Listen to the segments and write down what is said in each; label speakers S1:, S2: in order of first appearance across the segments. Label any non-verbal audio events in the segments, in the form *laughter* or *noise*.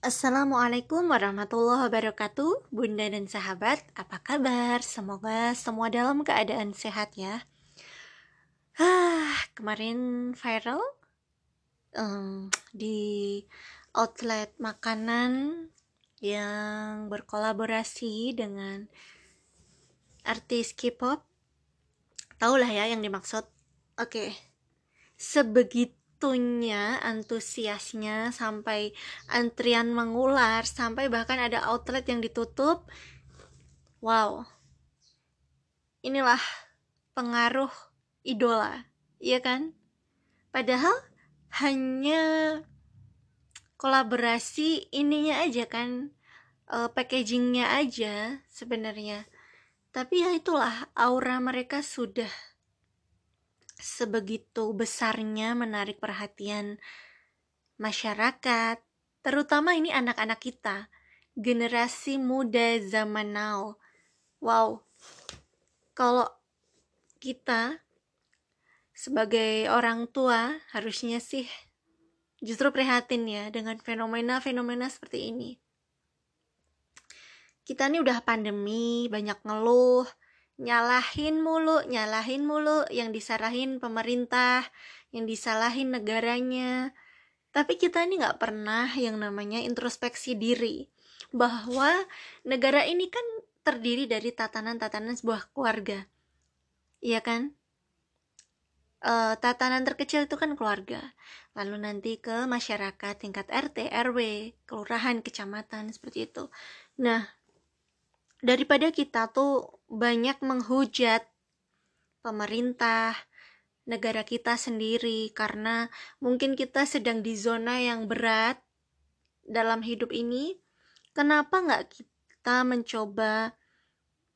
S1: Assalamualaikum warahmatullahi wabarakatuh Bunda dan sahabat, apa kabar? Semoga semua dalam keadaan sehat ya ah, Kemarin viral um, Di outlet makanan Yang berkolaborasi dengan Artis K-pop Tahu lah ya yang dimaksud Oke okay. Sebegitu segitunya antusiasnya sampai antrian mengular sampai bahkan ada outlet yang ditutup. Wow. Inilah pengaruh idola iya kan? Padahal hanya kolaborasi ininya aja kan uh, packagingnya aja sebenarnya. Tapi ya itulah aura mereka sudah sebegitu besarnya menarik perhatian masyarakat, terutama ini anak-anak kita, generasi muda zaman now. Wow, kalau kita sebagai orang tua harusnya sih justru prihatin ya dengan fenomena-fenomena seperti ini. Kita ini udah pandemi, banyak ngeluh, nyalahin mulu, nyalahin mulu, yang disalahin pemerintah, yang disalahin negaranya. Tapi kita ini nggak pernah yang namanya introspeksi diri bahwa negara ini kan terdiri dari tatanan-tatanan sebuah keluarga, iya kan? Uh, tatanan terkecil itu kan keluarga, lalu nanti ke masyarakat tingkat RT, RW, kelurahan, kecamatan seperti itu. Nah, daripada kita tuh banyak menghujat pemerintah, negara kita sendiri karena mungkin kita sedang di zona yang berat dalam hidup ini. Kenapa nggak kita mencoba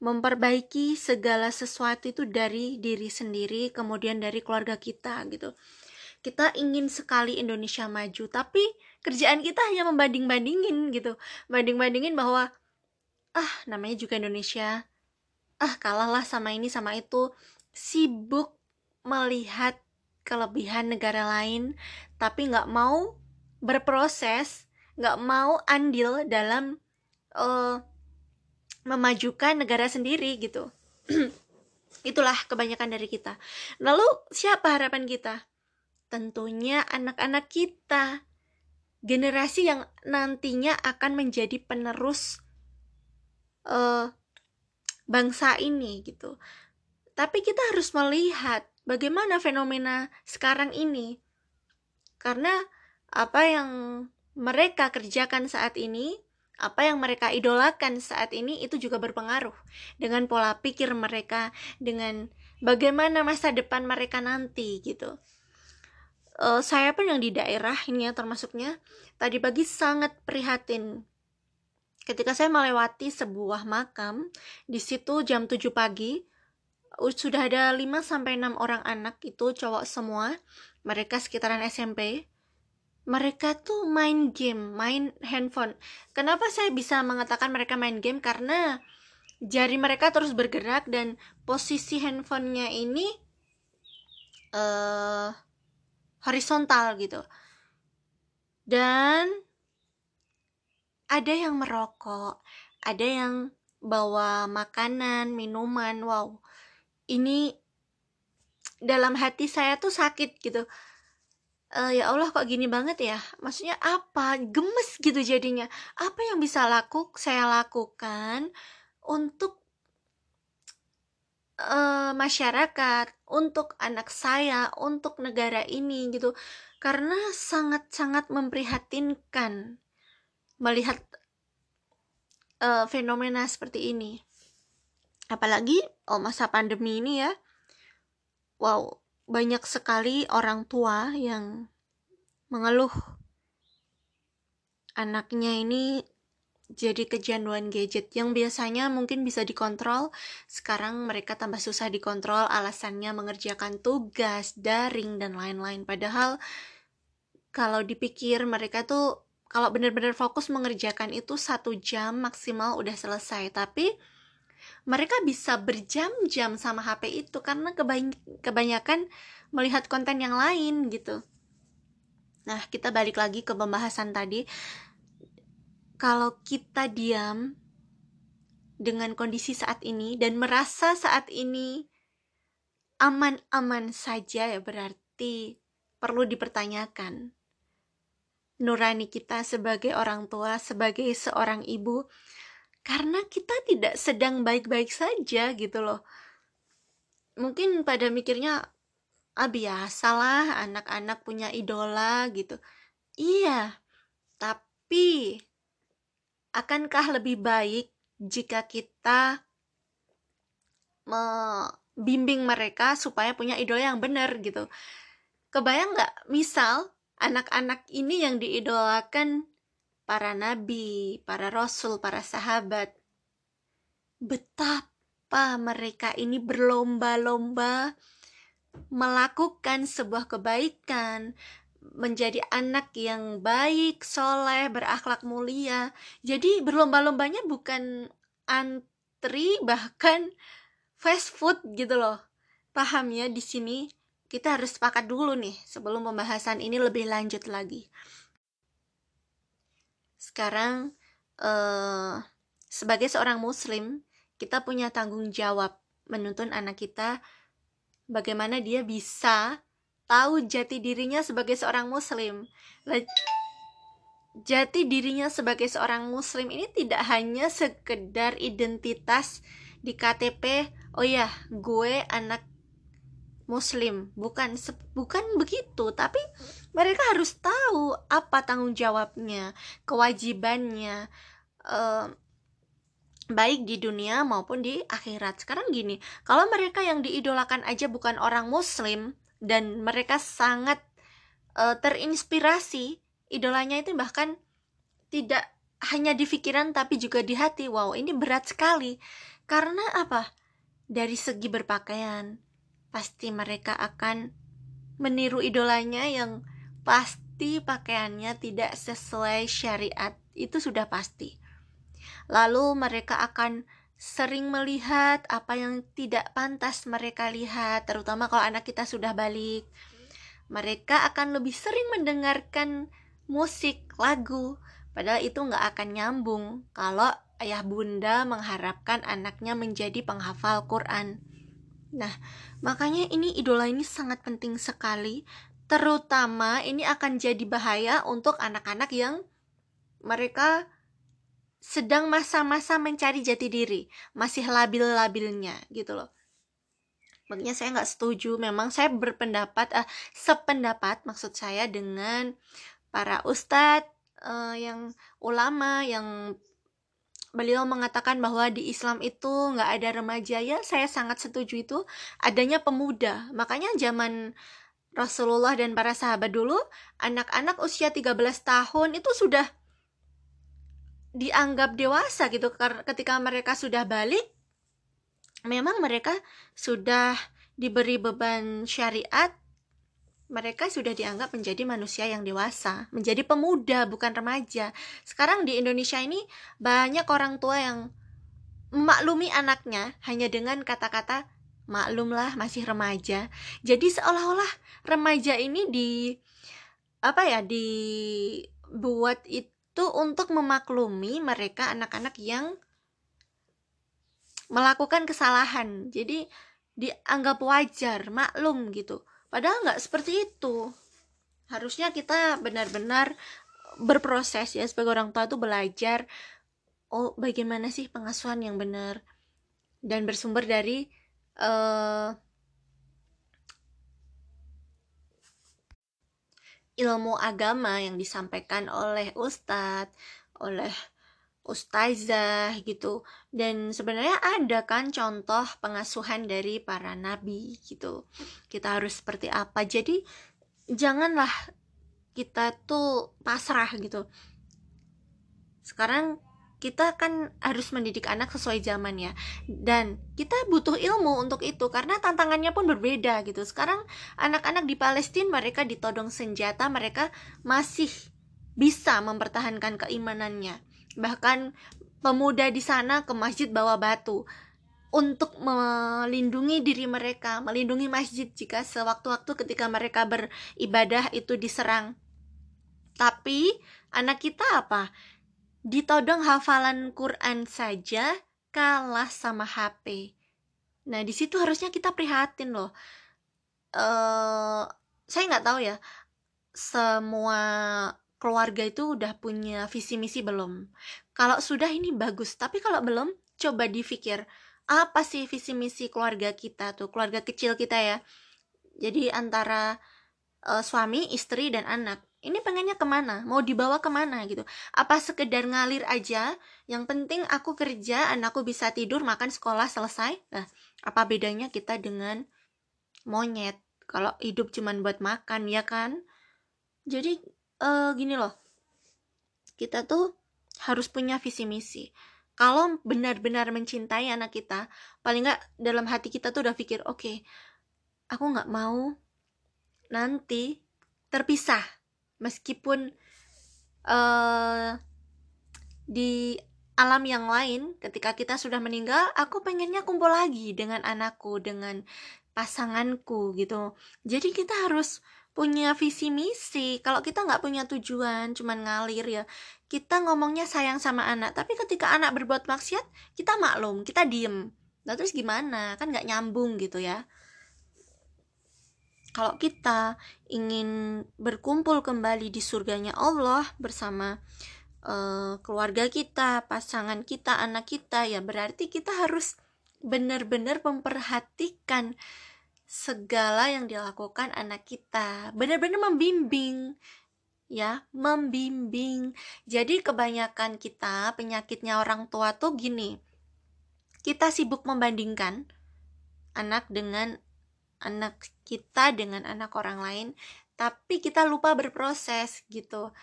S1: memperbaiki segala sesuatu itu dari diri sendiri, kemudian dari keluarga kita gitu. Kita ingin sekali Indonesia maju, tapi kerjaan kita hanya membanding-bandingin gitu. Banding-bandingin bahwa ah namanya juga Indonesia. Ah kalahlah sama ini sama itu. Sibuk melihat kelebihan negara lain tapi nggak mau berproses nggak mau andil dalam uh, memajukan negara sendiri gitu. *clears throat* Itulah kebanyakan dari kita. Lalu siapa harapan kita? Tentunya anak-anak kita. Generasi yang nantinya akan menjadi penerus uh, bangsa ini gitu. Tapi kita harus melihat bagaimana fenomena sekarang ini. Karena apa yang mereka kerjakan saat ini, apa yang mereka idolakan saat ini itu juga berpengaruh dengan pola pikir mereka, dengan bagaimana masa depan mereka nanti gitu. Uh, saya pun yang di daerah ini ya termasuknya tadi pagi sangat prihatin Ketika saya melewati sebuah makam, di situ jam 7 pagi, sudah ada 5 sampai 6 orang anak itu cowok semua. Mereka sekitaran SMP. Mereka tuh main game, main handphone. Kenapa saya bisa mengatakan mereka main game? Karena jari mereka terus bergerak dan posisi handphonenya ini uh, horizontal gitu. Dan ada yang merokok, ada yang bawa makanan, minuman. Wow, ini dalam hati saya tuh sakit gitu. Uh, ya Allah kok gini banget ya? Maksudnya apa? Gemes gitu jadinya. Apa yang bisa laku saya lakukan untuk uh, masyarakat untuk anak saya untuk negara ini gitu. Karena sangat-sangat memprihatinkan melihat uh, fenomena seperti ini. Apalagi oh masa pandemi ini ya. Wow, banyak sekali orang tua yang mengeluh anaknya ini jadi kecanduan gadget yang biasanya mungkin bisa dikontrol sekarang mereka tambah susah dikontrol alasannya mengerjakan tugas daring dan lain-lain padahal kalau dipikir mereka tuh kalau benar-benar fokus mengerjakan itu satu jam maksimal udah selesai tapi mereka bisa berjam-jam sama HP itu karena kebanyakan melihat konten yang lain gitu. Nah, kita balik lagi ke pembahasan tadi. kalau kita diam dengan kondisi saat ini dan merasa saat ini aman-aman saja ya berarti perlu dipertanyakan nurani kita sebagai orang tua, sebagai seorang ibu, karena kita tidak sedang baik-baik saja gitu loh. Mungkin pada mikirnya, ah biasalah anak-anak punya idola gitu. Iya, tapi akankah lebih baik jika kita membimbing mereka supaya punya idola yang benar gitu? Kebayang nggak? Misal anak-anak ini yang diidolakan para nabi, para rasul, para sahabat. Betapa mereka ini berlomba-lomba melakukan sebuah kebaikan, menjadi anak yang baik, soleh, berakhlak mulia. Jadi berlomba-lombanya bukan antri, bahkan fast food gitu loh. Paham ya di sini? Kita harus sepakat dulu nih sebelum pembahasan ini lebih lanjut lagi. Sekarang eh, sebagai seorang muslim, kita punya tanggung jawab menuntun anak kita bagaimana dia bisa tahu jati dirinya sebagai seorang muslim. Jati dirinya sebagai seorang muslim ini tidak hanya sekedar identitas di KTP, oh ya, gue anak muslim. Bukan bukan begitu tapi mereka harus tahu apa tanggung jawabnya kewajibannya uh, baik di dunia maupun di akhirat. Sekarang gini kalau mereka yang diidolakan aja bukan orang muslim dan mereka sangat uh, terinspirasi idolanya itu bahkan tidak hanya di pikiran tapi juga di hati. Wow ini berat sekali. Karena apa? Dari segi berpakaian pasti mereka akan meniru idolanya yang pasti pakaiannya tidak sesuai syariat. Itu sudah pasti. Lalu mereka akan sering melihat apa yang tidak pantas mereka lihat, terutama kalau anak kita sudah balik. Mereka akan lebih sering mendengarkan musik, lagu, padahal itu nggak akan nyambung kalau ayah bunda mengharapkan anaknya menjadi penghafal Quran. Nah, makanya ini idola ini sangat penting sekali, terutama ini akan jadi bahaya untuk anak-anak yang mereka sedang masa-masa mencari jati diri, masih labil-labilnya gitu loh. Makanya saya nggak setuju, memang saya berpendapat, uh, sependapat maksud saya dengan para ustadz uh, yang ulama yang beliau mengatakan bahwa di Islam itu nggak ada remaja ya saya sangat setuju itu adanya pemuda. Makanya zaman Rasulullah dan para sahabat dulu anak-anak usia 13 tahun itu sudah dianggap dewasa gitu. Ketika mereka sudah balik memang mereka sudah diberi beban syariat mereka sudah dianggap menjadi manusia yang dewasa, menjadi pemuda bukan remaja. Sekarang di Indonesia ini banyak orang tua yang memaklumi anaknya hanya dengan kata-kata maklumlah masih remaja. Jadi seolah-olah remaja ini di apa ya dibuat itu untuk memaklumi mereka anak-anak yang melakukan kesalahan. Jadi dianggap wajar, maklum gitu Padahal nggak seperti itu. Harusnya kita benar-benar berproses ya sebagai orang tua itu belajar oh bagaimana sih pengasuhan yang benar dan bersumber dari uh, ilmu agama yang disampaikan oleh ustadz, oleh ustazah gitu. Dan sebenarnya ada kan contoh pengasuhan dari para nabi gitu. Kita harus seperti apa? Jadi janganlah kita tuh pasrah gitu. Sekarang kita kan harus mendidik anak sesuai zaman ya. Dan kita butuh ilmu untuk itu karena tantangannya pun berbeda gitu. Sekarang anak-anak di Palestina mereka ditodong senjata mereka masih bisa mempertahankan keimanannya Bahkan pemuda di sana ke masjid bawa batu untuk melindungi diri mereka, melindungi masjid jika sewaktu-waktu ketika mereka beribadah itu diserang. Tapi anak kita apa? ditodong hafalan Quran saja kalah sama HP. Nah, di situ harusnya kita prihatin loh. Uh, saya nggak tahu ya, semua keluarga itu udah punya visi misi belum. Kalau sudah ini bagus, tapi kalau belum, coba dipikir apa sih visi misi keluarga kita tuh, keluarga kecil kita ya. Jadi antara uh, suami, istri, dan anak. Ini pengennya ke mana? Mau dibawa ke mana gitu? Apa sekedar ngalir aja? Yang penting aku kerja anakku bisa tidur makan sekolah selesai? Nah apa bedanya kita dengan monyet? Kalau hidup cuman buat makan ya kan? Jadi uh, gini loh. Kita tuh harus punya visi misi. Kalau benar-benar mencintai anak kita paling nggak dalam hati kita tuh udah pikir oke okay, aku nggak mau nanti terpisah. Meskipun uh, di alam yang lain ketika kita sudah meninggal aku pengennya kumpul lagi dengan anakku dengan pasanganku gitu. Jadi kita harus punya visi misi. Kalau kita nggak punya tujuan cuman ngalir ya kita ngomongnya sayang sama anak. Tapi ketika anak berbuat maksiat kita maklum kita diem. Nah terus gimana? Kan nggak nyambung gitu ya. Kalau kita ingin berkumpul kembali di surganya Allah bersama uh, keluarga kita, pasangan kita, anak kita, ya berarti kita harus benar-benar memperhatikan segala yang dilakukan anak kita, benar-benar membimbing ya, membimbing. Jadi kebanyakan kita penyakitnya orang tua tuh gini. Kita sibuk membandingkan anak dengan anak kita dengan anak orang lain tapi kita lupa berproses gitu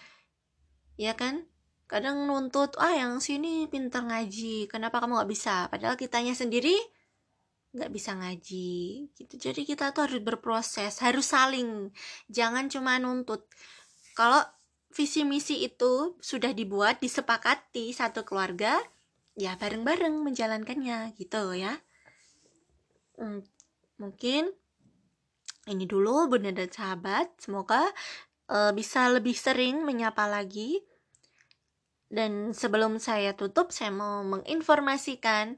S1: ya kan kadang nuntut ah yang sini pintar ngaji kenapa kamu nggak bisa padahal kitanya sendiri nggak bisa ngaji gitu. Jadi kita tuh harus berproses harus saling. Jangan cuma nuntut. Kalau visi misi itu sudah dibuat disepakati satu keluarga ya bareng-bareng menjalankannya gitu ya. Hmm, mungkin ini dulu bunda dan sahabat. Semoga uh, bisa lebih sering menyapa lagi. Dan sebelum saya tutup saya mau menginformasikan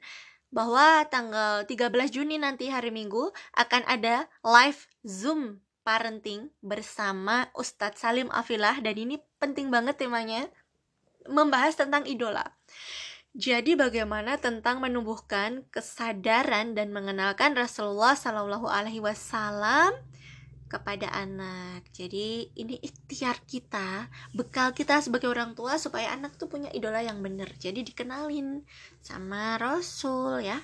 S1: bahwa tanggal 13 Juni nanti hari Minggu akan ada live Zoom parenting bersama Ustadz Salim Afilah dan ini penting banget temanya membahas tentang idola. Jadi bagaimana tentang menumbuhkan kesadaran dan mengenalkan Rasulullah Shallallahu Alaihi Wasallam kepada anak. Jadi ini ikhtiar kita, bekal kita sebagai orang tua supaya anak tuh punya idola yang benar. Jadi dikenalin sama Rasul ya.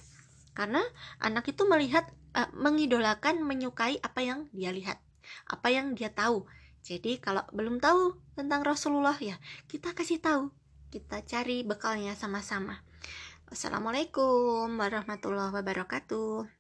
S1: Karena anak itu melihat uh, mengidolakan, menyukai apa yang dia lihat, apa yang dia tahu. Jadi kalau belum tahu tentang Rasulullah ya, kita kasih tahu kita cari bekalnya sama-sama. Wassalamualaikum warahmatullahi wabarakatuh.